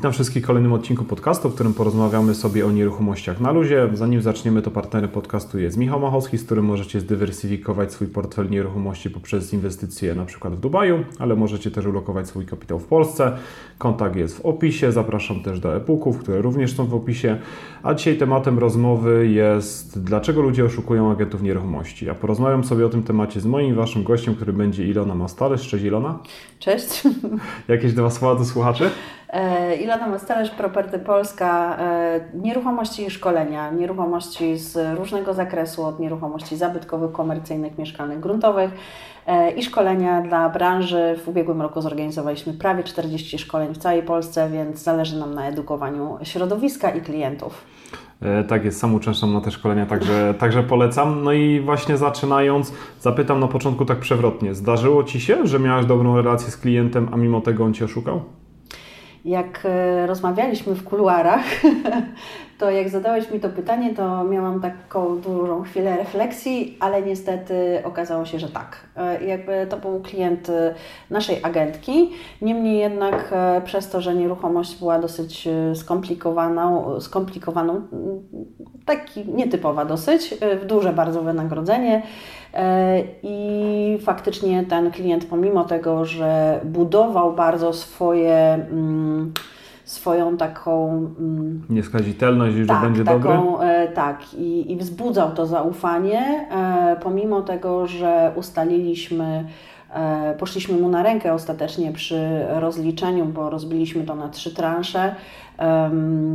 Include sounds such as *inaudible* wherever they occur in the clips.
Witam wszystkich w kolejnym odcinku podcastu, w którym porozmawiamy sobie o nieruchomościach na luzie. Zanim zaczniemy, to partnerem podcastu jest Michał Machowski, z którym możecie zdywersyfikować swój portfel nieruchomości poprzez inwestycje na przykład w Dubaju, ale możecie też ulokować swój kapitał w Polsce. Kontakt jest w opisie, zapraszam też do e-booków, które również są w opisie. A dzisiaj tematem rozmowy jest dlaczego ludzie oszukują agentów nieruchomości. Ja porozmawiam sobie o tym temacie z moim waszym gościem, który będzie Ilona Mastalerz. Cześć Ilona. Cześć. Jakieś dwa słowa do słuchaczy? E, Ilona Mastalerz, Property Polska, e, nieruchomości i szkolenia, nieruchomości z różnego zakresu, od nieruchomości zabytkowych, komercyjnych, mieszkalnych, gruntowych e, i szkolenia dla branży. W ubiegłym roku zorganizowaliśmy prawie 40 szkoleń w całej Polsce, więc zależy nam na edukowaniu środowiska i klientów. Tak jest, sam uczęszczam na te szkolenia, także, także polecam. No i właśnie zaczynając, zapytam na początku tak przewrotnie. Zdarzyło Ci się, że miałeś dobrą relację z klientem, a mimo tego on Cię oszukał? Jak e, rozmawialiśmy w kuluarach, *laughs* to jak zadałeś mi to pytanie, to miałam taką dużą chwilę refleksji, ale niestety okazało się, że tak. E, jakby to był klient e, naszej agentki. Niemniej jednak przez to, że nieruchomość była dosyć skomplikowaną, skomplikowaną taki nietypowa dosyć, w duże bardzo wynagrodzenie, E, I faktycznie ten klient, pomimo tego, że budował bardzo swoje mm, swoją taką. Mm, Nieskazitelność, że tak, będzie taką, dobry? E, tak, i, i wzbudzał to zaufanie, e, pomimo tego, że ustaliliśmy E, poszliśmy mu na rękę ostatecznie przy rozliczeniu, bo rozbiliśmy to na trzy transze.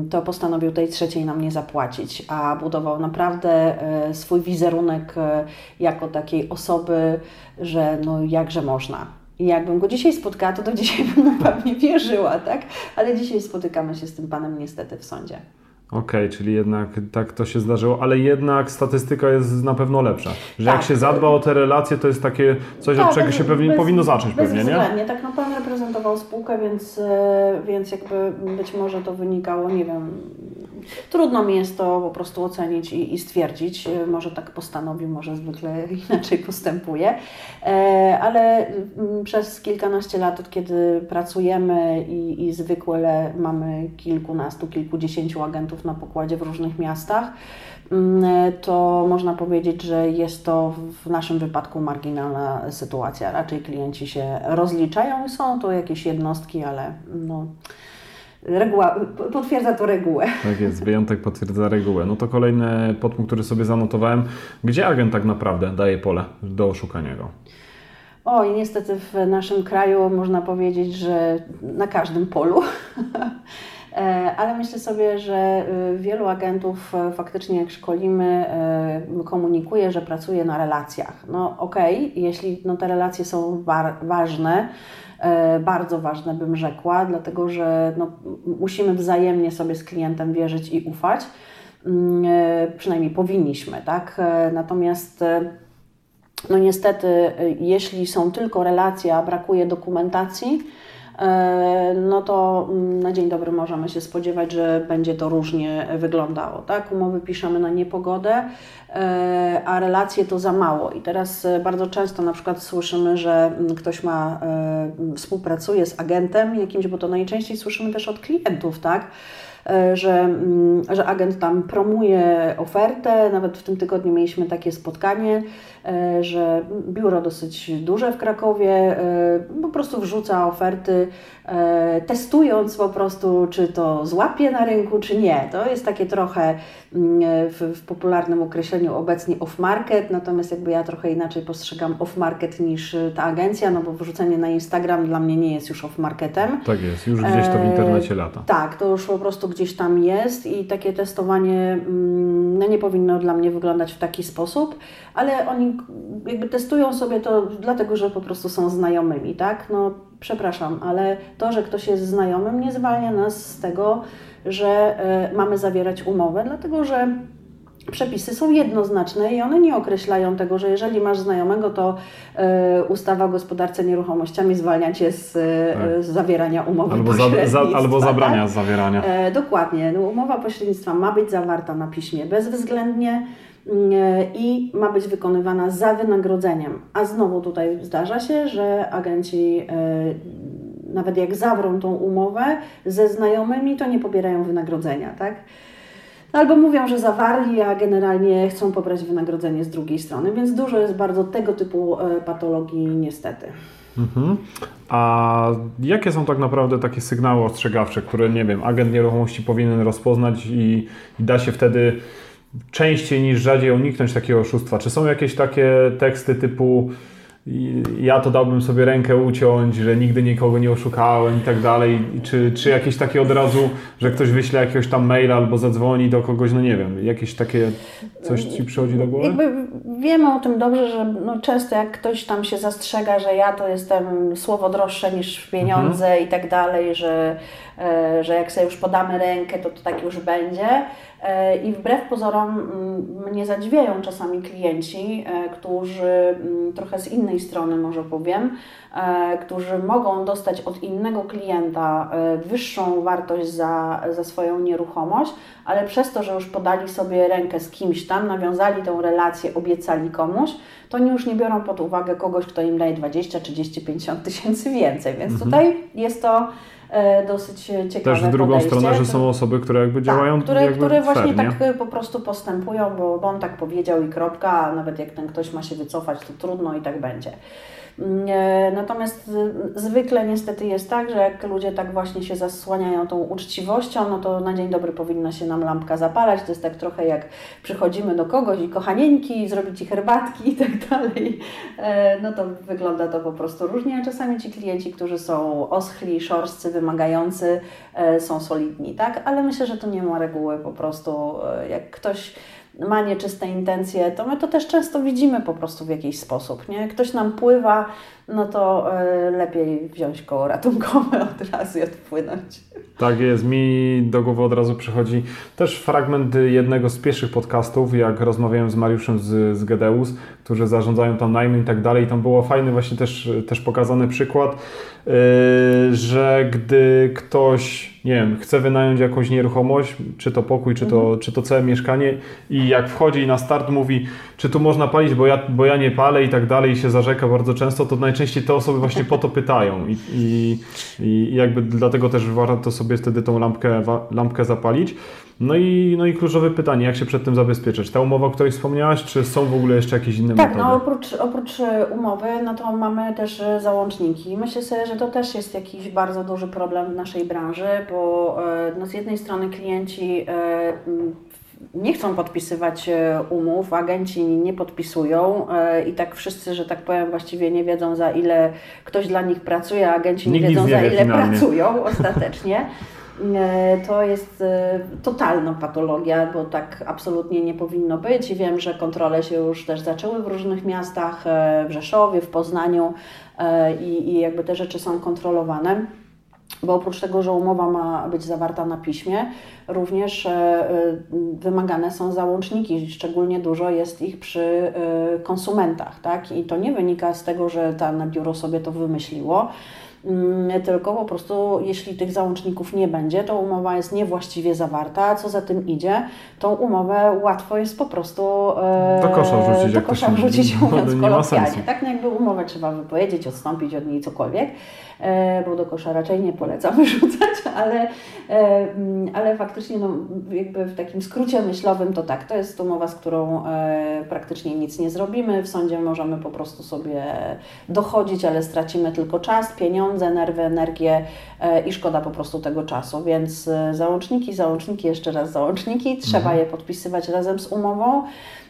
To postanowił tej trzeciej nam nie zapłacić, a budował naprawdę swój wizerunek jako takiej osoby, że no jakże można. I jakbym go dzisiaj spotkała, to do *laughs* dzisiaj bym na pewno wierzyła, tak? Ale dzisiaj spotykamy się z tym panem niestety w sądzie. Okej, okay, czyli jednak tak to się zdarzyło, ale jednak statystyka jest na pewno lepsza. Że tak. jak się zadba o te relacje, to jest takie coś, tak, od czego się pewnie bez, powinno zacząć pewnie, nie? Tak, no pan reprezentował spółkę, więc, e, więc jakby być może to wynikało, nie wiem, trudno mi jest to po prostu ocenić i, i stwierdzić. E, może tak postanowił, może zwykle *laughs* inaczej postępuje, e, ale mm, przez kilkanaście lat, od kiedy pracujemy i, i zwykle mamy kilkunastu, kilkudziesięciu agentów na pokładzie w różnych miastach, mm, to można powiedzieć, że jest to w naszym wypadku marginalna sytuacja. Raczej klienci się rozliczają i są to jakieś jednostki, ale no, reguła, potwierdza to regułę. Tak jest, wyjątek potwierdza regułę. No to kolejny podpunkt, który sobie zanotowałem. Gdzie agent tak naprawdę daje pole do oszukania go? O, i niestety w naszym kraju można powiedzieć, że na każdym polu. *laughs* E, ale myślę sobie, że y, wielu agentów e, faktycznie jak szkolimy, e, komunikuje, że pracuje na relacjach. No okej, okay, jeśli no, te relacje są ważne, bardzo ważne bym rzekła, dlatego że no, musimy wzajemnie sobie z klientem wierzyć i ufać. Mm, przynajmniej powinniśmy, tak? Natomiast no niestety, jeśli są tylko relacje, a brakuje dokumentacji, E, no to mm, na dzień dobry możemy się spodziewać, że będzie to różnie wyglądało. Tak? Umowy piszemy na niepogodę, e, a relacje to za mało. I teraz e, bardzo często na przykład słyszymy, że mm, ktoś ma, współpracuje z agentem jakimś, bo to najczęściej słyszymy też od klientów, tak? że, mm, że agent tam promuje ofertę. Nawet w tym tygodniu mieliśmy takie spotkanie, E, że biuro dosyć duże w Krakowie e, po prostu wrzuca oferty, e, testując po prostu, czy to złapie na rynku, czy nie. To jest takie trochę mm, w, w popularnym określeniu obecnie off-market, natomiast jakby ja trochę inaczej postrzegam off-market niż ta agencja, no bo wrzucenie na Instagram dla mnie nie jest już off-marketem. Tak jest, już gdzieś to w internecie lata. tak, to już po prostu gdzieś tam jest i takie testowanie mm, no nie powinno dla mnie wyglądać w taki sposób, ale oni jakby testują sobie to dlatego, że po prostu są znajomymi, tak? No przepraszam, ale to, że ktoś jest znajomym nie zwalnia nas z tego, że y, mamy zawierać umowę, dlatego że przepisy są jednoznaczne i one nie określają tego, że jeżeli masz znajomego, to y, ustawa o gospodarce nieruchomościami zwalnia cię z, y, tak. z zawierania umowy albo, za, za, albo zabrania tak? zawierania. E, dokładnie. No, umowa pośrednictwa ma być zawarta na piśmie bezwzględnie i ma być wykonywana za wynagrodzeniem. A znowu tutaj zdarza się, że agenci e, nawet jak zawrą tą umowę ze znajomymi, to nie pobierają wynagrodzenia, tak? Albo mówią, że zawarli, a generalnie chcą pobrać wynagrodzenie z drugiej strony, więc dużo jest bardzo tego typu patologii niestety. Mhm. A jakie są tak naprawdę takie sygnały ostrzegawcze, które, nie wiem, agent nieruchomości powinien rozpoznać i, i da się wtedy częściej niż rzadziej uniknąć takiego oszustwa? Czy są jakieś takie teksty typu ja to dałbym sobie rękę uciąć, że nigdy nikogo nie oszukałem i tak dalej, czy, czy jakieś takie od razu, że ktoś wyśle jakiegoś tam maila albo zadzwoni do kogoś, no nie wiem, jakieś takie coś Ci przychodzi do głowy? Jakby wiemy o tym dobrze, że no często jak ktoś tam się zastrzega, że ja to jestem słowo droższe niż pieniądze mhm. i tak dalej, że, e, że jak sobie już podamy rękę, to to tak już będzie, I wbrew pozorom mm, mnie zadziwiają czasami klienci, e, którzy mm, trochę z innej strony może powiem, e, którzy mogą dostać od innego klienta wyższą wartość za, za swoją nieruchomość, ale przez to, że już podali sobie rękę z kimś tam, nawiązali tą relację, obiecali komuś, to oni już nie biorą pod uwagę kogoś, kto im daje 20, 30, 50 tysięcy więcej. Więc mhm. tutaj jest to E, dosyć ciekawe Też w drugą podejście. stronę, że są osoby, które jakby tak, działają które, jakby które właśnie fair, tak e, po prostu postępują, bo, bo on tak powiedział i kropka, a nawet jak ten ktoś ma się wycofać, to trudno i tak będzie. Natomiast zwykle niestety jest tak, że jak ludzie tak właśnie się zasłaniają tą uczciwością, no to na dzień dobry powinna się nam lampka zapalać. To jest tak trochę jak przychodzimy do kogoś i kochanieńki, zrobić ci herbatki i tak dalej. E, no to wygląda to po prostu różnie, a czasami ci klienci, którzy są oschli, szorscy, wymagający, e, są solidni, tak? Ale myślę, że to nie ma reguły po prostu. E, jak ktoś ma nieczyste intencje, to my to też często widzimy po prostu w jakiś sposób. Nie? Ktoś nam pływa, no to y, lepiej wziąć koło ratunkowe od razu i odpłynąć. Tak jest. Mi do głowy od razu przychodzi też fragment jednego z pierwszych podcastów, jak rozmawiałem z Mariuszem z, z Gedeus, którzy zarządzają tam najmniej i tak dalej. I tam było fajny właśnie też, też pokazany przykład, yy, że gdy ktoś, nie wiem, chce wynająć jakąś nieruchomość, czy to pokój, czy to, mhm. czy to całe mieszkanie i jak wchodzi na start mówi, czy tu można palić, bo ja, bo ja nie palę i tak dalej i się zarzeka bardzo często, to najczęściej te osoby właśnie po to pytają i, i, i jakby dlatego też warto sobie wtedy tą lampkę, lampkę zapalić. No i, no i kluczowe pytanie, jak się przed tym zabezpieczyć? Ta umowa, o której wspomniałaś, czy są w ogóle jeszcze jakieś inne tak, metody? Tak, no oprócz, oprócz e, umowy, no to mamy też e, załączniki. Myślę sobie, że to też jest jakiś bardzo duży problem w naszej branży, bo e, no z jednej strony klienci nie chcą podpisywać umów, agenci nie podpisują i tak wszyscy, że tak powiem, właściwie nie wiedzą za ile ktoś dla nich pracuje, a agenci Nikt nie wiedzą za ile finalnie. pracują *laughs* ostatecznie. E, to jest e, totalna patologia, bo tak absolutnie nie powinno być. I wiem, że kontrole się już też zaczęły w różnych miastach, e, w Rzeszowie, w Poznaniu i, i jakby te rzeczy są kontrolowane. Bo oprócz tego, że umowa ma być zawarta na piśmie, również wymagane są załączniki, szczególnie dużo jest ich przy konsumentach. Tak? I to nie wynika z tego, że dane biuro sobie to wymyśliło, tylko po prostu jeśli tych załączników nie będzie, to umowa jest niewłaściwie zawarta, a co za tym idzie, tą umowę łatwo jest po prostu e, do kosza wrzucić, do kosza wrzucić mówiąc kolokwialnie. Tak, no jakby umowę trzeba wypowiedzieć, odstąpić od niej cokolwiek, e, bo do kosza raczej nie polecam *laughs* wyrzucać, ale, e, mm, ale faktycznie no, jakby w takim skrócie myślowym to tak, to jest umowa, z którą praktycznie nic nie zrobimy, w sądzie możemy po prostu sobie dochodzić, ale stracimy tylko czas, pieniądze, pieniądze, nerwy, energię e, i szkoda po prostu tego czasu. Więc e, załączniki, załączniki, jeszcze raz załączniki, trzeba mhm. je podpisywać razem z umową.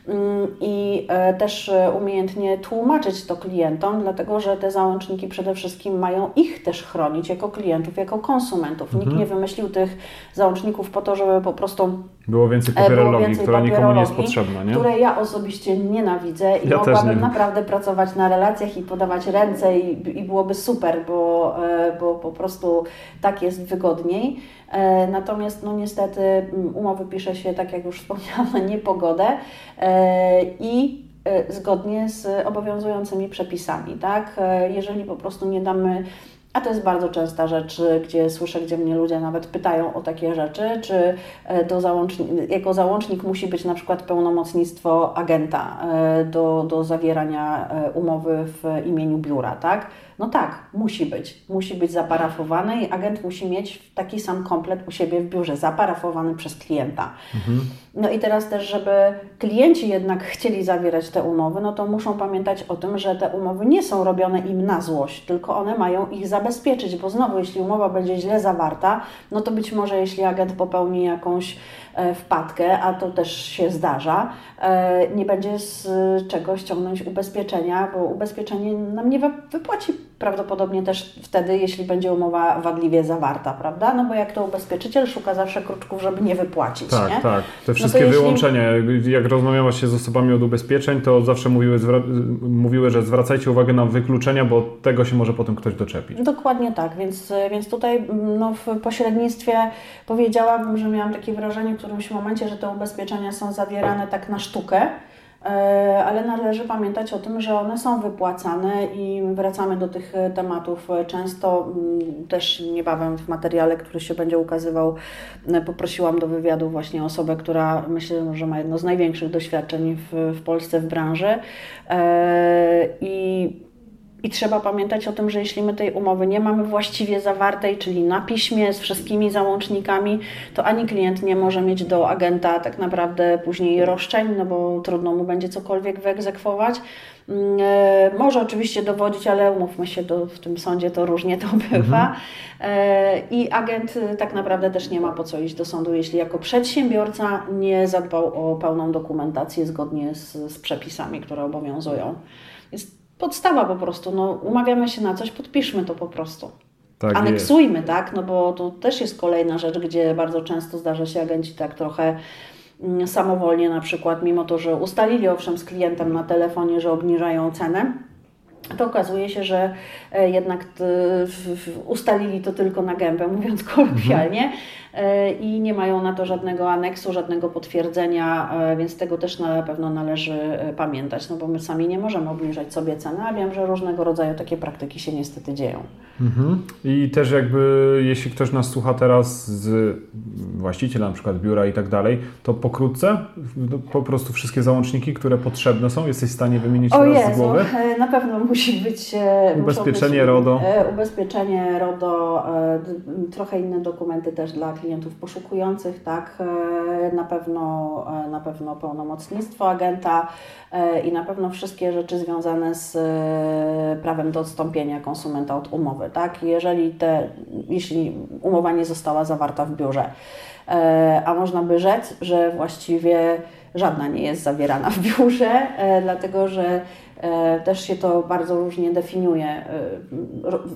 Mm, i e, też umiejętnie tłumaczyć to klientom, dlatego że te załączniki przede wszystkim mają ich też chronić jako klientów, jako konsumentów. Mhm. Nikt nie wymyślił tych załączników po to, żeby po prostu było więcej papierologii, było więcej która nikomu nie jest potrzebna, nie? Które ja osobiście nienawidzę i ja mogłabym naprawdę pracować na relacjach i podawać ręce i, i byłoby super, bo, e, bo po prostu tak jest wygodniej. E, natomiast no niestety mm, umowy pisze się, tak jak już wspomniałam, na niepogodę e, i zgodnie z obowiązującymi przepisami. Tak? Jeżeli po prostu nie damy A to jest bardzo częsta rzecz, gdzie słyszę, gdzie mnie ludzie nawet pytają o takie rzeczy, czy e, do załącznik, jako załącznik musi być na przykład pełnomocnictwo agenta e, do, do zawierania e, umowy w imieniu biura, tak? No tak, musi być. Musi być zaparafowany i agent musi mieć taki sam komplet u siebie w biurze, zaparafowany przez klienta. Mhm. No i teraz też, żeby klienci jednak chcieli zawierać te umowy, no to muszą pamiętać o tym, że te umowy nie są robione im na złość, tylko one mają ich zabezpieczyć, bo znowu, jeśli umowa będzie źle zawarta, no to być może jeśli agent popełni jakąś e, wpadkę, a to też się zdarza, e, nie będzie z czego ściągnąć ubezpieczenia, bo ubezpieczenie nam nie wypłaci prawdopodobnie też wtedy, jeśli będzie umowa wadliwie zawarta, prawda? No bo jak to ubezpieczyciel szuka zawsze kruczków, żeby nie wypłacić, Tak, nie? tak. Te wszystkie no jeśli... wyłączenia, jak rozmawiałaś się z osobami od ubezpieczeń, to zawsze mówiły, mówiły, że zwracajcie uwagę na wykluczenia, bo tego się może potem ktoś doczepić. Dokładnie tak, więc, więc tutaj no, w pośrednictwie powiedziałabym, że miałam takie wrażenie w którymś momencie, że te ubezpieczenia są zawierane tak na sztukę, ale należy pamiętać o tym, że one są wypłacane i wracamy do tych tematów często. Mm, też niebawem w materiale, który się będzie ukazywał, e, poprosiłam do wywiadu właśnie osobę, która myślę, że ma jedno z największych doświadczeń w, w Polsce w branży. E, I i trzeba pamiętać o tym, że jeśli my tej umowy nie mamy właściwie zawartej, czyli na piśmie z wszystkimi załącznikami, to ani klient nie może mieć do agenta tak naprawdę później roszczeń, no bo trudno mu będzie cokolwiek wyegzekwować. Mm, e, może oczywiście dowodzić, ale umówmy się, do, w tym sądzie to różnie to bywa. Mhm. I agent e, tak naprawdę też nie ma po co iść do sądu, jeśli jako przedsiębiorca nie zadbał o pełną dokumentację zgodnie z, z przepisami, które obowiązują. Podstawa po prostu. No, umawiamy się na coś, podpiszmy to po prostu. Tak Aneksujmy, jest. tak? No bo to też jest kolejna rzecz, gdzie bardzo często zdarza się agenci tak trochę mm, samowolnie na przykład, mimo to, że ustalili owszem z klientem na telefonie, że obniżają cenę, to okazuje się, że e, jednak ustalili to tylko na gębę, mówiąc *laughs* kolokwialnie, mhm. E, i nie mają na to żadnego aneksu, żadnego potwierdzenia, e, więc tego też na pewno należy pamiętać, no bo my sami nie możemy obniżać sobie ceny, a wiem, że różnego rodzaju takie praktyki się niestety dzieją. Mhm. I też jakby, jeśli ktoś nas słucha teraz z właściciela na przykład biura i tak dalej, to pokrótce no, po prostu wszystkie załączniki, które potrzebne są, jesteś w stanie wymienić o teraz Jezu, z głowy? na pewno musi być e, ubezpieczenie być, RODO. E, ubezpieczenie RODO, e, trochę inne dokumenty też dla klientów poszukujących, tak, na pewno, na pewno pełnomocnictwo agenta i na pewno wszystkie rzeczy związane z prawem do odstąpienia konsumenta od umowy, tak, jeżeli te, jeśli umowa nie została zawarta w biurze, a można by rzec, że właściwie żadna nie jest zawierana w biurze, dlatego że E, też się to bardzo różnie definiuje. E,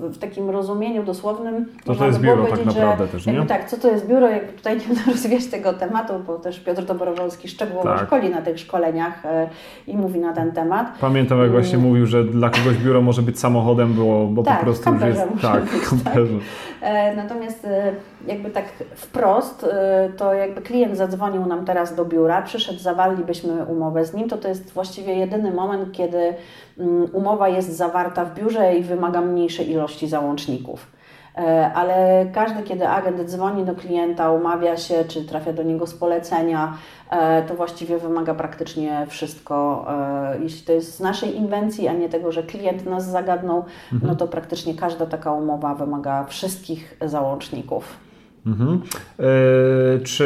w takim rozumieniu dosłownym to, to jest biuro tak naprawdę też, nie? tak, co to jest biuro, jakby tutaj nie będę *laughs* rozwijać tego tematu, bo też Piotr Dobrowolski szczegółowo tak. szkoli na tych szkoleniach e, i mówi na ten temat. Pamiętam jak właśnie mm. mówił, że dla kogoś biuro może być samochodem, było, bo tak, po prostu już jest... Tak, być. Tak. Natomiast jakby tak wprost, to jakby klient zadzwonił nam teraz do biura, przyszedł, zawarlibyśmy umowę z nim, to to jest właściwie jedyny moment, kiedy Mm, umowa jest zawarta w biurze i wymaga mniejszej ilości załączników. E, ale każdy, kiedy agent dzwoni do klienta, umawia się, czy trafia do niego z polecenia, e, to właściwie wymaga praktycznie wszystko. E, jeśli to jest z naszej inwencji, a nie tego, że klient nas zagadnął, mhm. no to praktycznie każda taka umowa wymaga wszystkich załączników. Mhm. E, czy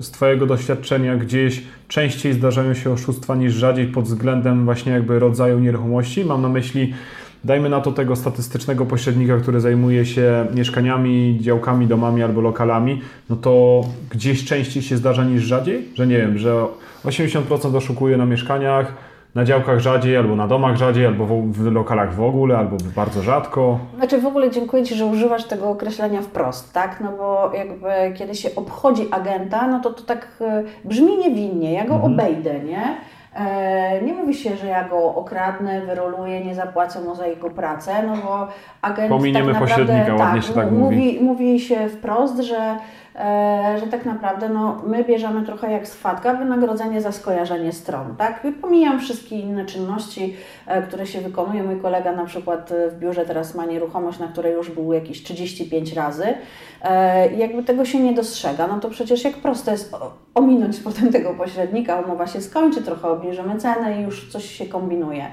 z Twojego doświadczenia gdzieś częściej zdarzają się oszustwa niż rzadziej pod względem właśnie jakby rodzaju nieruchomości? Mam na myśli, dajmy na to tego statystycznego pośrednika, który zajmuje się mieszkaniami, działkami, domami albo lokalami, no to gdzieś częściej się zdarza niż rzadziej? Że nie wiem, że 80% oszukuje na mieszkaniach, na działkach rzadziej, albo na domach rzadziej, albo w, w, lokalach w ogóle, albo bardzo rzadko. Znaczy w ogóle dziękuję Ci, że używasz tego określenia wprost, tak? No bo jakby kiedy się obchodzi agenta, no to to tak e, brzmi niewinnie, ja go mhm. obejdę, nie? E, nie mówi się, że ja go okradnę, wyroluję, nie zapłacę mu za jego pracę, no bo agent Pominiemy tak naprawdę, pośrednika, ładnie tak, się tak mówi. mówi. Mówi się wprost, że że tak naprawdę no, my bierzemy trochę jak z fatka wynagrodzenie za skojarzenie stron, tak? Pomijam wszystkie inne czynności, e, które się wykonują. Mój kolega na przykład w biurze teraz ma nieruchomość, na której już był jakieś 35 razy. I jakby tego się nie dostrzega, no to przecież jak prosto jest ominąć *laughs* potem tego pośrednika, umowa się skończy, trochę obniżymy cenę i już coś się kombinuje.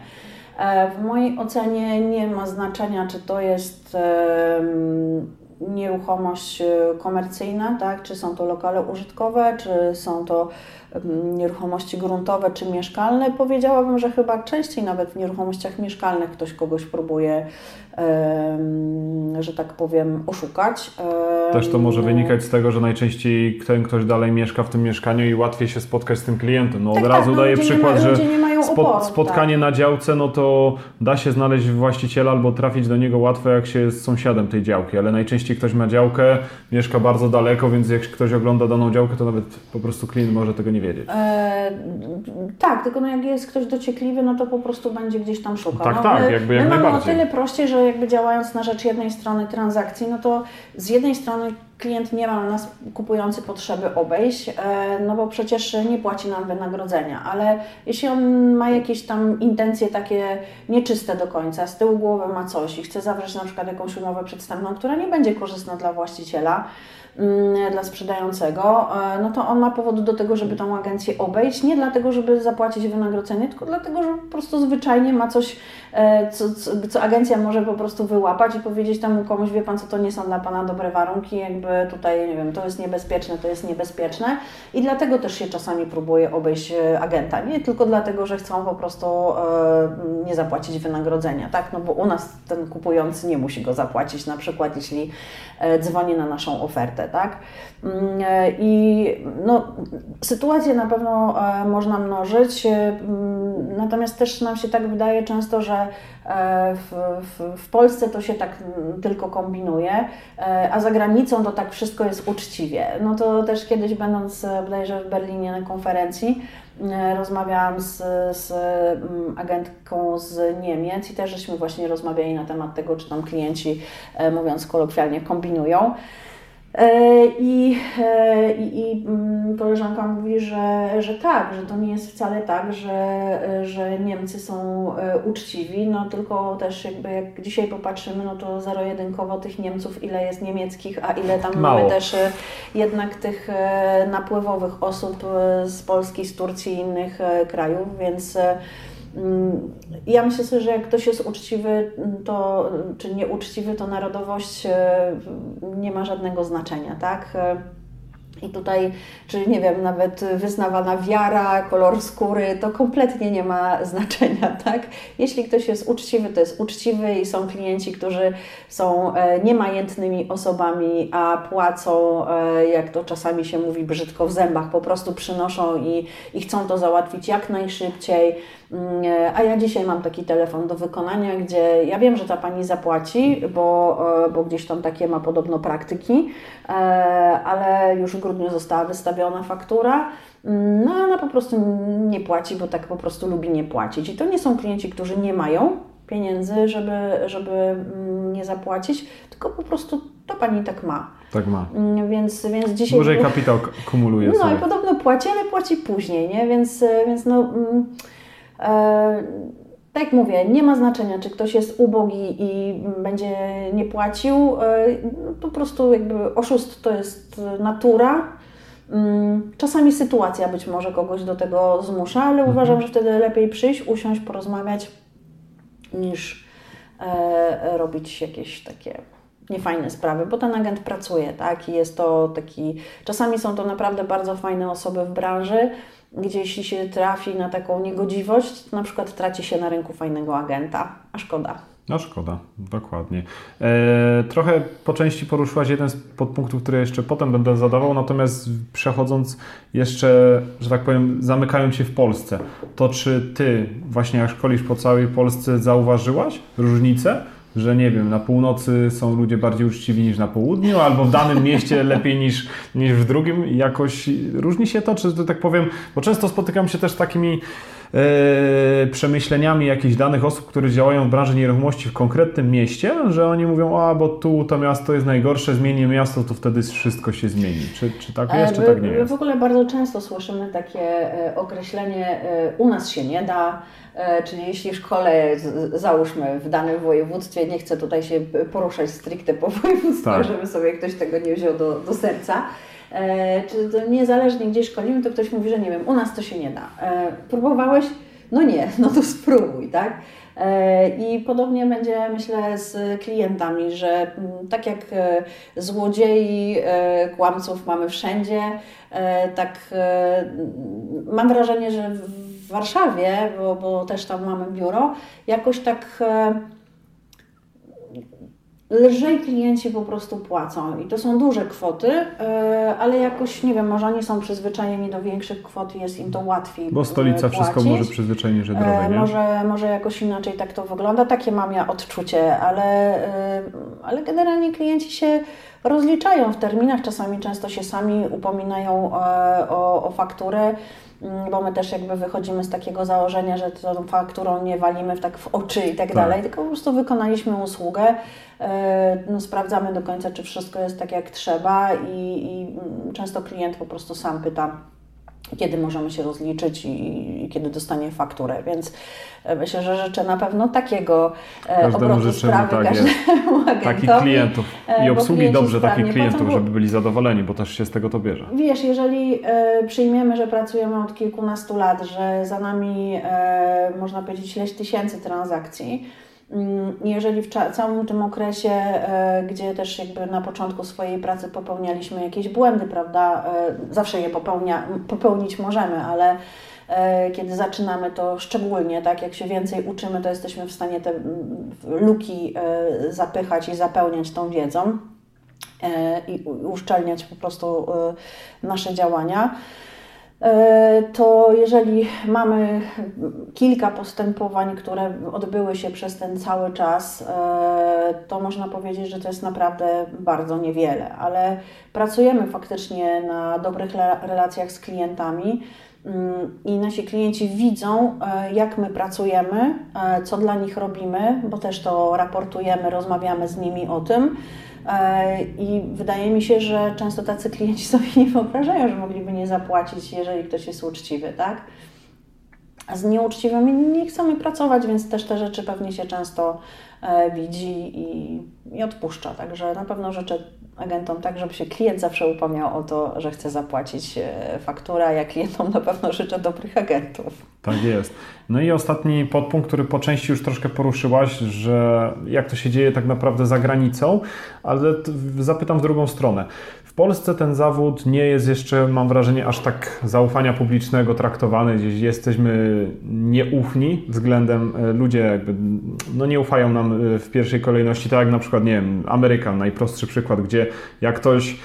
E, w mojej ocenie nie ma znaczenia, czy to jest nieruchomość e, komercyjna, tak? czy są to lokale użytkowe, czy są to nieruchomości gruntowe czy mieszkalne. Powiedziałabym, że chyba częściej nawet w nieruchomościach mieszkalnych ktoś kogoś próbuje, że tak powiem, oszukać. Też to może wynikać z tego, że najczęściej ten ktoś dalej mieszka w tym mieszkaniu i łatwiej się spotkać z tym klientem. No od tak, razu tak, no daję przykład, że oporu, spotkanie tak. na działce, no to da się znaleźć właściciela albo trafić do niego łatwo, jak się jest sąsiadem tej działki, ale najczęściej ktoś ma działkę, mieszka bardzo daleko, więc jak ktoś ogląda daną działkę, to nawet po prostu klient może tego nie wiedzieć. E, tak, tylko no jak jest ktoś dociekliwy, no to po prostu będzie gdzieś tam szukał. Tak, no, tak, my, jakby jak my mamy o tyle prościej, że jakby działając na rzecz jednej strony transakcji, no to z jednej strony klient nie ma nas kupujący potrzeby obejść, e, no bo przecież nie płaci nam wynagrodzenia, ale jeśli on ma jakieś tam intencje takie nieczyste do końca, z tyłu głowy ma coś i chce zawrzeć na przykład jakąś umowę przedstawioną, która nie będzie korzystna dla właściciela, dla sprzedającego, e, no to on ma powód do tego, żeby tą agencję obejść. Nie dlatego, żeby zapłacić wynagrodzenie, tylko dlatego, że po prostu zwyczajnie ma coś, co, co, co agencja może po prostu wyłapać i powiedzieć temu komuś, wie pan co, to nie są dla pana dobre warunki, jakby tutaj, nie wiem, to jest niebezpieczne, to jest niebezpieczne. I dlatego też się czasami próbuje obejść e, agenta. Nie tylko dlatego, że chcą po prostu nie zapłacić wynagrodzenia, tak? No bo u nas ten kupujący nie musi go zapłacić, na przykład jeśli dzwoni na naszą ofertę tak? Mm, e, I no, sytuacje na pewno e, można mnożyć, e, mm, natomiast też nam się tak wydaje często, że w, w, w, Polsce to się tak mm, tylko kombinuje, a za granicą to tak wszystko jest uczciwie. No to też kiedyś będąc bodajże w Berlinie na konferencji, rozmawiałam z, z agentką z Niemiec i też żeśmy właśnie rozmawiali na temat tego, czy tam klienci, mówiąc kolokwialnie, kombinują. E, I, e, i, i mm, koleżanka mówi, że, że tak, że to nie jest wcale tak, że, że Niemcy są e, uczciwi, no tylko też jakby jak dzisiaj popatrzymy, no to zero-jedynkowo tych Niemców, ile jest niemieckich, a ile tam Mało. mamy też jednak tych napływowych osób z Polski, z Turcji i innych krajów, więc ja myślę sobie, że jak ktoś jest uczciwy, to, czy nieuczciwy, to narodowość e, nie ma żadnego znaczenia, tak? E, i tutaj, czy nie wiem, nawet wyznawana wiara, kolor skóry, to kompletnie nie ma *laughs* znaczenia, tak? Jeśli ktoś jest uczciwy, to jest uczciwy i są klienci, którzy są e, niemajętnymi osobami, a płacą, e, jak to czasami się mówi brzydko, w zębach, po prostu przynoszą i, i chcą to załatwić jak najszybciej. Mm, e, a ja dzisiaj mam taki telefon do wykonania, gdzie ja wiem, że ta pani zapłaci, bo, bo gdzieś tam takie ma podobno praktyki, ale już w grudniu została wystawiona faktura, no ona po prostu nie płaci, bo tak po prostu lubi nie płacić. I to nie są klienci, którzy nie mają pieniędzy, żeby, żeby mm, nie zapłacić, tylko po prostu to pani tak ma. Tak ma. Mm, więc, więc dzisiaj... Dłużej kapitał kumuluje No sobie. i podobno płaci, ale płaci później, nie? Więc, więc no... Mm, e, tak jak mówię, nie ma znaczenia, czy ktoś jest ubogi i będzie nie płacił. E, no, po prostu jakby oszust to jest natura. Mm, czasami sytuacja być może kogoś do tego zmusza, ale mhm. uważam, że wtedy lepiej przyjść, usiąść, porozmawiać, niż e, robić jakieś takie niefajne sprawy, bo ten agent pracuje, tak? I jest to taki. Czasami są to naprawdę bardzo fajne osoby w branży, gdzie jeśli się trafi na taką niegodziwość, to na przykład traci się na rynku fajnego agenta, a szkoda. No szkoda, dokładnie. E, trochę po części poruszyłaś jeden z podpunktów, które jeszcze potem będę zadawał, natomiast przechodząc jeszcze, że tak powiem, zamykając się w Polsce, to czy Ty właśnie jak szkolisz po całej Polsce zauważyłaś różnicę że nie wiem, na północy są ludzie bardziej uczciwi niż na południu, albo w danym *laughs* mieście lepiej niż, niż w drugim. Jakoś różni się to, czy tak powiem, bo często spotykam się też z takimi przemyśleniami jakichś danych osób, które działają w branży nieruchomości w konkretnym mieście, że oni mówią, a bo tu to miasto jest najgorsze, zmieni miasto, to wtedy wszystko się zmieni. Czy, czy tak jest, czy tak nie jest? W ogóle bardzo często słyszymy takie określenie u nas się nie da, czyli jeśli w szkole, załóżmy w danym województwie, nie chcę tutaj się poruszać stricte po województwie, tak. żeby sobie ktoś tego nie wziął do, do serca, E, czy to niezależnie gdzie szkolimy, to ktoś mówi, że nie wiem, u nas to się nie da. E, próbowałeś? No nie, *laughs* no to spróbuj, tak? E, I podobnie będzie, myślę, z klientami, że mm, tak jak złodziei, kłamców mamy wszędzie, tak mam wrażenie, że w Warszawie, bo, bo też tam mamy biuro, jakoś tak lżej klienci po prostu płacą i to są duże kwoty, e, ale jakoś, nie wiem, może oni są przyzwyczajeni do większych kwot i jest im to łatwiej Bo stolica płacić. wszystko może przyzwyczajenie, że drogie, nie? Może, może jakoś inaczej tak to wygląda, takie mam ja odczucie, ale, e, ale generalnie klienci się rozliczają w terminach, czasami często się sami upominają e, o, o fakturę. Mm, bo my też jakby wychodzimy z takiego założenia, że tą fakturą nie walimy w tak w oczy i tak, tak. dalej, tylko po prostu wykonaliśmy usługę, e, no, sprawdzamy do końca, czy wszystko jest tak jak trzeba i, i mm, często klient po prostu sam pyta, kiedy możemy się rozliczyć i, i, kiedy dostanie fakturę. Więc e, myślę, że życzę na pewno takiego e, każdemu obrotu życzymy, sprawy tak każdemu *laughs* agentowi. Takich klientów i obsługi dobrze takich klientów, żeby byli zadowoleni, bo też się z tego to bierze. Wiesz, jeżeli e, przyjmiemy, że pracujemy od kilkunastu lat, że za nami e, można powiedzieć ileś tysięcy transakcji, jeżeli w całym tym okresie, e, gdzie też jakby na początku swojej pracy popełnialiśmy jakieś błędy, prawda, e, zawsze je popełnia, popełnić możemy, ale e, kiedy zaczynamy to szczególnie, tak, jak się więcej uczymy, to jesteśmy w stanie te luki zapychać i zapełniać tą wiedzą i uszczelniać po prostu nasze działania. E, to jeżeli mamy kilka postępowań, które odbyły się przez ten cały czas, e, to można powiedzieć, że to jest naprawdę bardzo niewiele, ale pracujemy faktycznie na dobrych relacjach z klientami mm, i nasi klienci widzą, e, jak my pracujemy, co dla nich robimy, bo też to raportujemy, rozmawiamy z nimi o tym. E, I wydaje mi się, że często tacy klienci *laughs* sobie nie wyobrażają, że mogliby nie zapłacić, jeżeli ktoś jest uczciwy, tak? A z nieuczciwymi nie chcemy pracować, więc też te rzeczy pewnie się często e, widzi i, i odpuszcza. Także na pewno życzę agentom tak, żeby się klient zawsze upomniał o to, że chce zapłacić e, fakturę, a ja klientom na pewno życzę dobrych agentów. Tak jest. No i ostatni podpunkt, który po części już troszkę poruszyłaś, że jak to się dzieje tak naprawdę za granicą, ale zapytam w drugą stronę. W Polsce ten zawód nie jest jeszcze, mam wrażenie, aż tak zaufania publicznego traktowany. Gdzieś jesteśmy nieufni względem e, ludzie jakby, no nie ufają nam e, w pierwszej kolejności, tak jak na przykład, nie wiem, Amerykan, najprostszy przykład, gdzie jak ktoś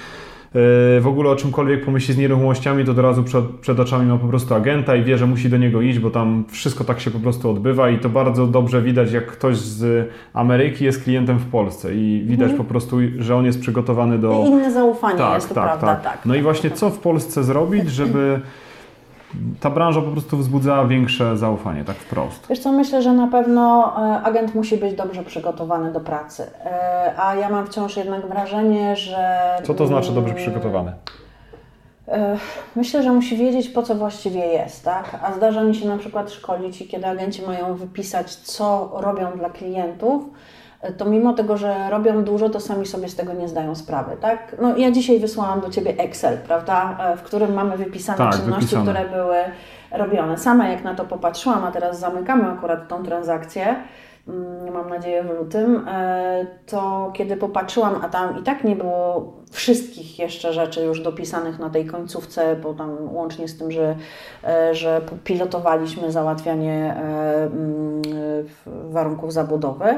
w ogóle o czymkolwiek pomyśli z nieruchomościami, to od razu przed, przed oczami ma po prostu agenta i wie, że musi do niego iść, bo tam wszystko tak się po prostu odbywa i to bardzo dobrze widać, jak ktoś z Ameryki jest klientem w Polsce i widać mhm. po prostu, że on jest przygotowany do... I inne zaufanie tak, jest, to tak, prawda, tak. tak. No i właśnie co w Polsce zrobić, żeby *clears throat* ta branża po prostu wzbudzała większe zaufanie, tak wprost. Wiesz co, myślę, że na pewno e, agent musi być dobrze przygotowany do pracy. E, a ja mam wciąż jednak wrażenie, że... Co to znaczy dobrze przygotowany? E, myślę, że musi wiedzieć, po co właściwie jest, tak? A zdarza mi się na przykład szkolić i kiedy agenci mają wypisać, co robią dla klientów, to mimo tego, że robią dużo, to sami sobie z tego nie zdają sprawy, tak? No ja dzisiaj wysłałam do Ciebie Excel, prawda, e, w którym mamy wypisane tak, czynności, wypisane. które były robione. Sama jak na to popatrzyłam, a teraz zamykamy akurat tą transakcję, mm, mam nadzieję w lutym, e, to kiedy popatrzyłam, a tam i tak nie było wszystkich jeszcze rzeczy już dopisanych na tej końcówce, bo tam łącznie z tym, że, e, że pilotowaliśmy załatwianie mm, warunków zabudowy,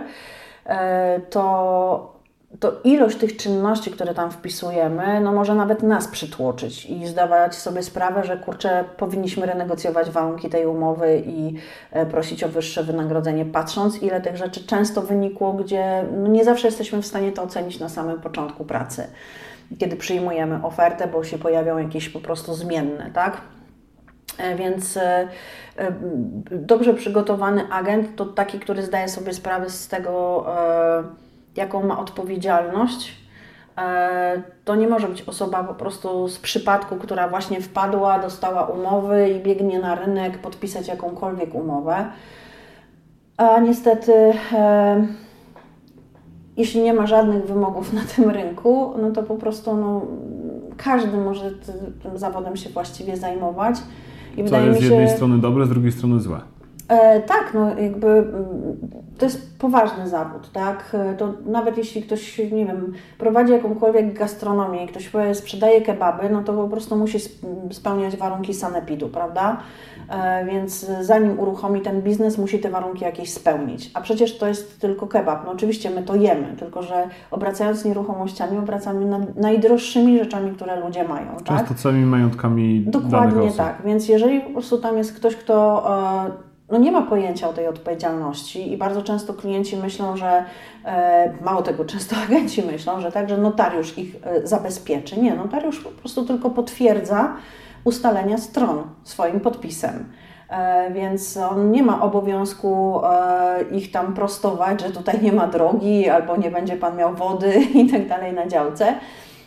to, to ilość tych czynności, które tam wpisujemy, no może nawet nas przytłoczyć i zdawać sobie sprawę, że kurczę, powinniśmy renegocjować warunki tej umowy i e, prosić o wyższe wynagrodzenie, patrząc ile tych rzeczy często wynikło, gdzie no nie zawsze jesteśmy w stanie to ocenić na samym początku pracy, kiedy przyjmujemy ofertę, bo się pojawią jakieś po prostu zmienne, tak? Więc dobrze przygotowany agent to taki, który zdaje sobie sprawę z tego, jaką ma odpowiedzialność E, to nie może być osoba po prostu z przypadku, która właśnie wpadła, dostała umowy i biegnie na rynek podpisać jakąkolwiek umowę. A niestety, e, jeśli nie ma żadnych wymogów na tym rynku, no to po prostu no, każdy może tym zawodem się właściwie zajmować. I Co wydaje jest mi się, z jednej strony dobre, z drugiej strony złe. E, tak, no jakby mm, to jest poważny zawód, tak? E, to nawet jeśli ktoś, nie wiem, prowadzi jakąkolwiek gastronomię i ktoś sprzedaje kebaby, no to po prostu musi spełniać warunki sanepidu, prawda? E, więc zanim uruchomi ten biznes, musi te warunki jakieś spełnić. A przecież to jest tylko kebab. No oczywiście my to jemy, tylko że obracając nieruchomościami, obracamy nad najdroższymi rzeczami, które ludzie mają. Tak? Często tak? całymi majątkami. Dokładnie tak. Więc jeżeli po prostu tam jest ktoś, kto no nie ma pojęcia o tej odpowiedzialności i bardzo często klienci myślą, że e, mało tego, często *laughs* agenci myślą, że także notariusz ich e, zabezpieczy. Nie, notariusz po prostu tylko potwierdza ustalenia stron swoim podpisem. E, więc on nie ma obowiązku ich tam prostować, że tutaj nie ma drogi albo nie będzie pan miał wody *laughs* i tak dalej na działce.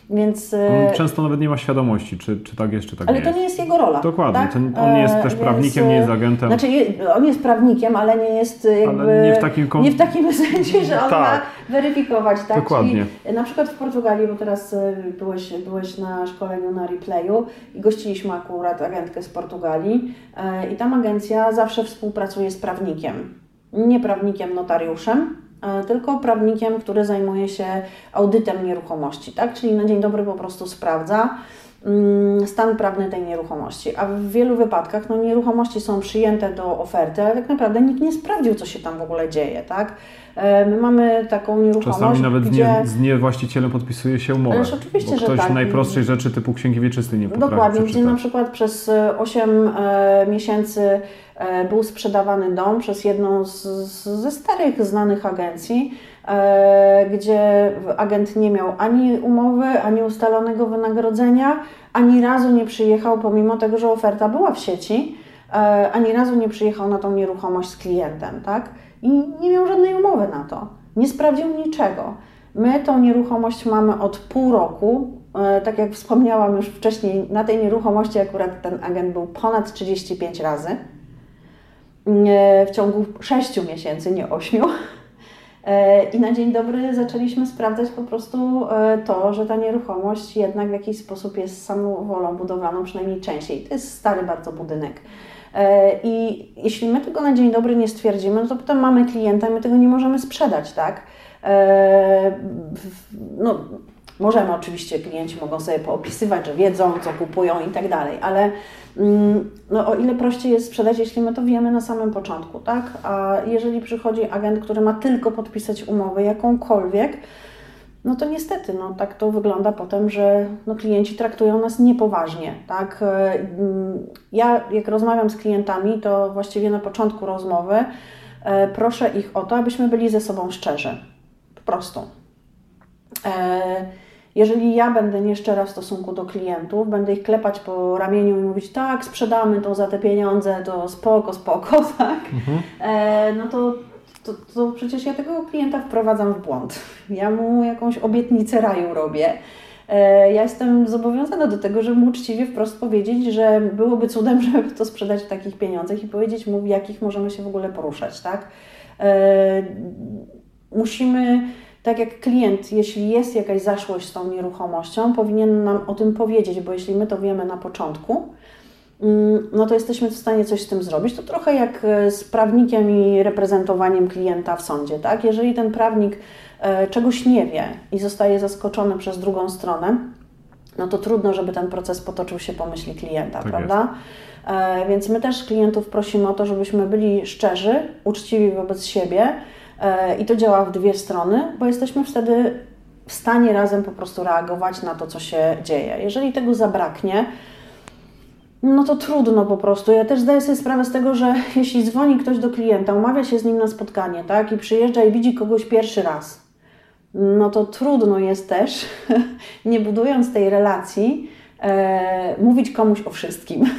Więc, on e, często nawet nie ma świadomości, czy, czy tak jest, czy tak ale nie to nie jest jego rola. Dokładnie. Tak? Ten, on nie jest też e, prawnikiem, nie jest agentem. Znaczy, on jest prawnikiem, ale nie jest jakby, nie w takim, kom... nie w takim *laughs* sensie, że on tak. ma weryfikować. Tak? Dokładnie. Czyli na przykład w Portugalii, bo teraz e, byłeś, byłeś na szkoleniu na replayu i gościliśmy akurat agentkę z Portugalii i tam agencja zawsze współpracuje z prawnikiem. Nie prawnikiem, notariuszem, tylko prawnikiem, który zajmuje się audytem nieruchomości, tak? Czyli na dzień dobry po prostu sprawdza mm, stan prawny tej nieruchomości. A w wielu wypadkach no, nieruchomości są przyjęte do oferty, ale tak naprawdę nikt nie sprawdził, co się tam w ogóle dzieje, tak? E, my mamy taką nieruchomość, Czasami nawet gdzie... z, niewłaścicielem podpisuje się umowę. Ależ oczywiście, bo że ktoś tak. najprostszej rzeczy typu księgi wieczystej nie potrafi Dokładnie, przeczytać. gdzie na przykład przez 8 e, miesięcy E, był sprzedawany dom przez jedną z, ze starych znanych agencji, e, gdzie agent nie miał ani umowy, ani ustalonego wynagrodzenia, ani razu nie przyjechał, pomimo tego, że oferta była w sieci, e, ani razu nie przyjechał na tą nieruchomość z klientem, tak? I nie miał żadnej umowy na to. Nie sprawdził niczego. My tą nieruchomość mamy od pół roku. Tak jak wspomniałam już wcześniej, na tej nieruchomości akurat ten agent był ponad 35 razy w ciągu 6 miesięcy, nie 8. E, I na dzień dobry zaczęliśmy sprawdzać po prostu e, to, że ta nieruchomość jednak w jakiś sposób jest samowolą budowlaną, przynajmniej częściej. To jest stary bardzo budynek. E, I jeśli my tego na dzień dobry nie stwierdzimy, no to potem mamy klienta i my tego nie możemy sprzedać, tak? No, możemy oczywiście, klienci mogą sobie poopisywać, że wiedzą, co kupują i tak dalej, ale no o ile prościej jest sprzedać, jeśli my to wiemy na samym początku, tak? A jeżeli przychodzi agent, który ma tylko podpisać umowę jakąkolwiek, no to niestety, no tak to wygląda potem, że no, klienci traktują nas niepoważnie, tak? Mm, ja jak rozmawiam z klientami, to właściwie na początku rozmowy e, proszę ich o to, abyśmy byli ze sobą szczerzy. Po prostu. E, jeżeli ja będę nieszczera w stosunku do klientów, będę ich klepać po ramieniu i mówić, tak, sprzedamy to za te pieniądze, to spoko, spoko, *laughs* tak, mhm. e, no to, to, to przecież ja tego klienta wprowadzam w błąd. Ja mu jakąś obietnicę raju robię. E, ja jestem zobowiązana do tego, żeby mu uczciwie wprost powiedzieć, że byłoby cudem, *laughs* żeby to sprzedać w takich pieniądzach i powiedzieć mu, w jakich możemy się w ogóle poruszać, tak? E, musimy tak jak klient, jeśli jest jakaś zaszłość z tą nieruchomością, powinien nam o tym powiedzieć, bo jeśli my to wiemy na początku, mm, no to jesteśmy w stanie coś z tym zrobić. To trochę jak e, z prawnikiem i reprezentowaniem klienta w sądzie, tak? Jeżeli ten prawnik e, czegoś nie wie i zostaje zaskoczony przez drugą stronę, no to trudno, żeby ten proces potoczył się po myśli klienta, tak prawda? Jest. E, więc my też klientów prosimy o to, żebyśmy byli szczerzy, uczciwi wobec siebie, I to działa w dwie strony, bo jesteśmy wtedy w stanie razem po prostu reagować na to, co się dzieje. Jeżeli tego zabraknie, no to trudno po prostu. Ja też zdaję sobie sprawę z tego, że *laughs* jeśli dzwoni ktoś do klienta, umawia się z nim na spotkanie, tak, i przyjeżdża i widzi kogoś pierwszy raz, no to trudno jest też, *laughs* nie budując tej relacji, e, mówić komuś o wszystkim. *laughs*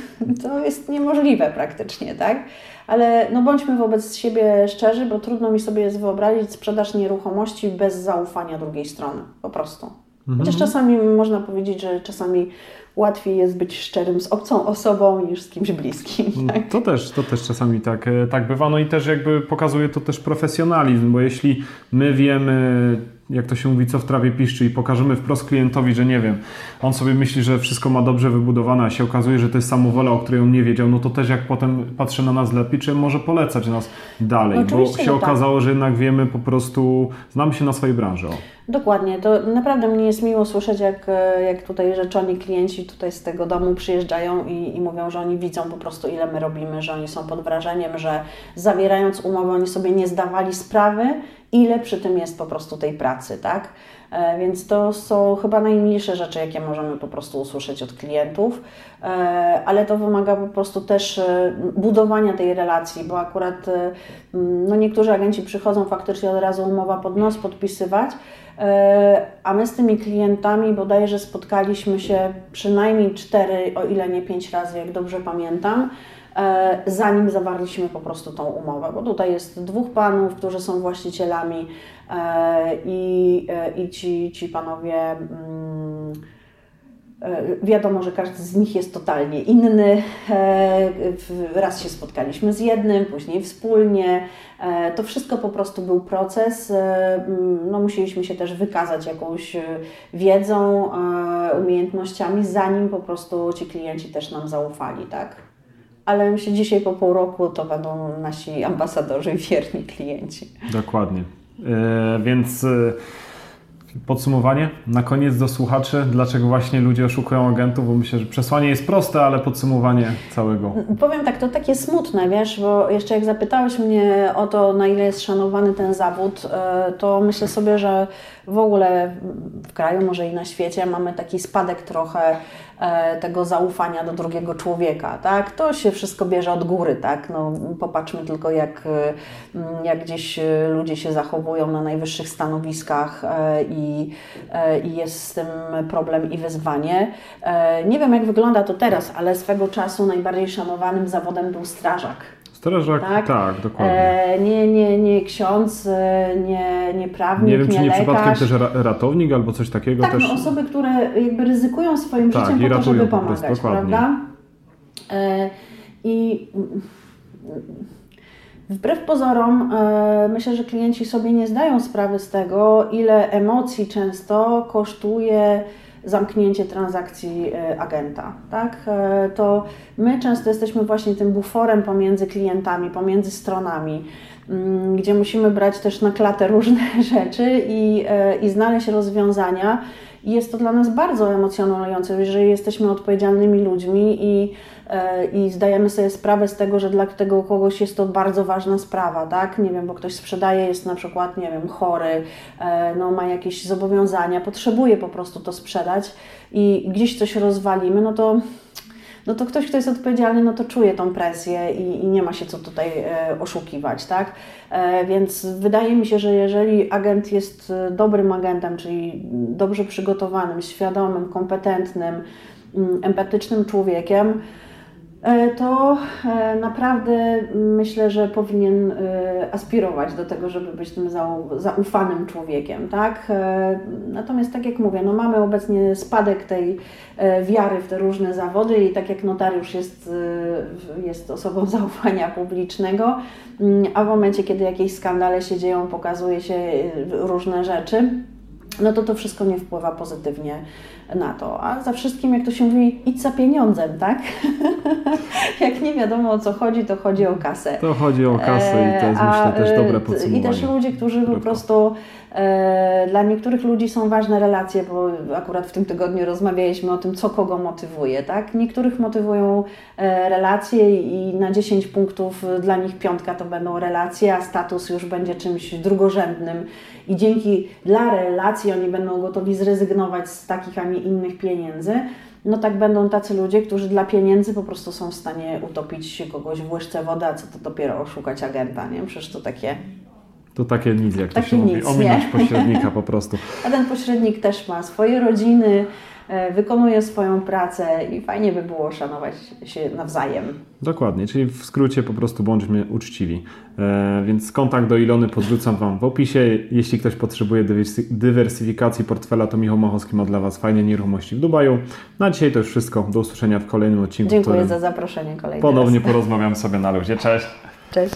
To jest niemożliwe praktycznie, tak? Ale no bądźmy wobec siebie szczerzy, bo trudno mi sobie jest wyobrazić sprzedaż nieruchomości bez zaufania drugiej strony. Po prostu. Mhm. Chociaż czasami można powiedzieć, że czasami łatwiej jest być szczerym z obcą osobą niż z kimś bliskim. Mm, tak? To, też, to też czasami tak, e, tak bywa. No i też jakby pokazuje to też profesjonalizm, bo jeśli my wiemy, jak to się mówi, co w trawie piszczy i pokażemy wprost klientowi, że nie wiem, on sobie myśli, że wszystko ma dobrze wybudowane, a się okazuje, że to jest samowola, o której on nie wiedział, no to też jak potem patrzy na nas lepiej, czy może polecać nas dalej, no bo się okazało, tak. że jednak wiemy po prostu, znamy się na swojej branży. Dokładnie, to naprawdę mnie jest miło słyszeć, jak, jak tutaj rzeczoni klienci tutaj z tego domu przyjeżdżają i, i mówią, że oni widzą po prostu ile my robimy, że oni są pod wrażeniem, że zawierając umowę oni sobie nie zdawali sprawy, ile przy tym jest po prostu tej pracy, tak? E, więc to są chyba najmniejsze rzeczy, jakie możemy po prostu usłyszeć od klientów, e, ale to wymaga po prostu też e, budowania tej relacji, bo akurat no niektórzy agenci przychodzą faktycznie od razu umowa pod nos podpisywać, a my z tymi klientami bodajże spotkaliśmy się przynajmniej cztery, o ile nie pięć razy, jak dobrze pamiętam. E, zanim zawarliśmy po prostu tą umowę, bo tutaj jest dwóch panów, którzy są właścicielami e, i, e, i ci, ci panowie. Mm, wiadomo, że każdy z nich jest totalnie inny. Raz się spotkaliśmy z jednym, później wspólnie. To wszystko po prostu był proces. Mm, no, musieliśmy się też wykazać jakąś wiedzą, umiejętnościami, zanim po prostu ci klienci też nam zaufali, tak? Ale myślę, dzisiaj po pół roku to będą nasi ambasadorzy i wierni klienci. Dokładnie. E, więc e, podsumowanie na koniec do słuchaczy, dlaczego właśnie ludzie oszukują agentów, bo myślę, że przesłanie jest proste, ale podsumowanie całego. Powiem tak, to takie smutne, wiesz, bo jeszcze jak zapytałeś mnie o to, na ile jest szanowany ten zawód, e, to myślę sobie, że w ogóle w kraju, może i na świecie mamy taki spadek trochę tego zaufania do drugiego człowieka, tak? To się wszystko bierze od góry, tak? No, popatrzmy tylko, jak, e, jak gdzieś e, ludzie się zachowują na najwyższych stanowiskach i, i jest z tym problem i wyzwanie. Nie wiem, jak wygląda to teraz, ale swego czasu najbardziej szanowanym zawodem był strażak. Strażak, tak, tak dokładnie. E, nie, nie, nie ksiądz, e, nie, nie prawnik, nie wiem, czy nie, lekarz. przypadkiem też ratownik albo coś takiego. Tak, też... no, osoby, które jakby ryzykują swoim tak, życiem po to, żeby pomagać, prawda? E, I wbrew pozorom myślę, że klienci sobie nie zdają sprawy z tego, ile emocji często kosztuje zamknięcie transakcji e, agenta. Tak? E, to my często jesteśmy właśnie tym buforem pomiędzy klientami, pomiędzy stronami, gdzie musimy brać też na klatę różne *laughs* rzeczy i, e, i znaleźć rozwiązania. I jest to dla nas bardzo emocjonujące, jeżeli jesteśmy odpowiedzialnymi ludźmi i E, i zdajemy sobie sprawę z tego, że dla tego kogoś jest to bardzo ważna sprawa, tak? Nie wiem, bo ktoś sprzedaje, jest na przykład, nie wiem, chory, e, no, ma jakieś zobowiązania, potrzebuje po prostu to sprzedać i gdzieś coś rozwalimy, no to no to ktoś, kto jest odpowiedzialny, no to czuje tą presję i, i nie ma się co tutaj e, oszukiwać, tak? E, więc wydaje mi się, że jeżeli agent jest dobrym agentem, czyli dobrze przygotowanym, świadomym, kompetentnym, mm, empatycznym człowiekiem, E, to e, naprawdę myślę, że powinien e, aspirować do tego, żeby być tym zaufanym człowiekiem, tak? Natomiast tak jak mówię, no mamy obecnie spadek tej wiary w te różne zawody i tak jak notariusz jest, jest osobą *laughs* zaufania publicznego, mm, a w momencie, kiedy jakieś skandale się dzieją, pokazuje się różne rzeczy, no to to wszystko nie wpływa pozytywnie na to. A za wszystkim, jak to się mówi, idź za pieniądzem, tak? *laughs* jak nie wiadomo o co chodzi, to chodzi o kasę. To chodzi o kasę i to jest myślę też e, dobre podsumowanie. I też ludzie, którzy po prostu e, dla niektórych ludzi są ważne relacje, bo akurat w tym tygodniu rozmawialiśmy o tym, co kogo motywuje, tak? Niektórych motywują e, relacje i na 10 punktów dla nich piątka to będą relacje, a status już będzie czymś drugorzędnym i dzięki dla relacji oni będą gotowi zrezygnować z takich, a nie innych pieniędzy, no tak będą tacy ludzie, którzy dla pieniędzy po prostu są w stanie utopić kogoś w łyżce wody, a co to dopiero oszukać agenta, nie? Przecież to takie To takie nic, jak to się mówi, nic, ominąć nie? pośrednika po prostu. *laughs* A ten pośrednik też ma swoje rodziny, e, wykonuje swoją pracę i fajnie by było szanować się nawzajem. Dokładnie, czyli w skrócie po prostu bądźmy uczciwi. E, więc kontakt do Ilony podrzucam Wam w opisie. Jeśli ktoś potrzebuje dywersy- dywersyfikacji portfela, to Michał Machowski ma dla Was fajne nieruchomości w Dubaju. Na dzisiaj to już wszystko. Do usłyszenia w kolejnym odcinku, Dziękuję za zaproszenie kolejny ponownie raz. porozmawiam sobie na luzie. Cześć! Cześć.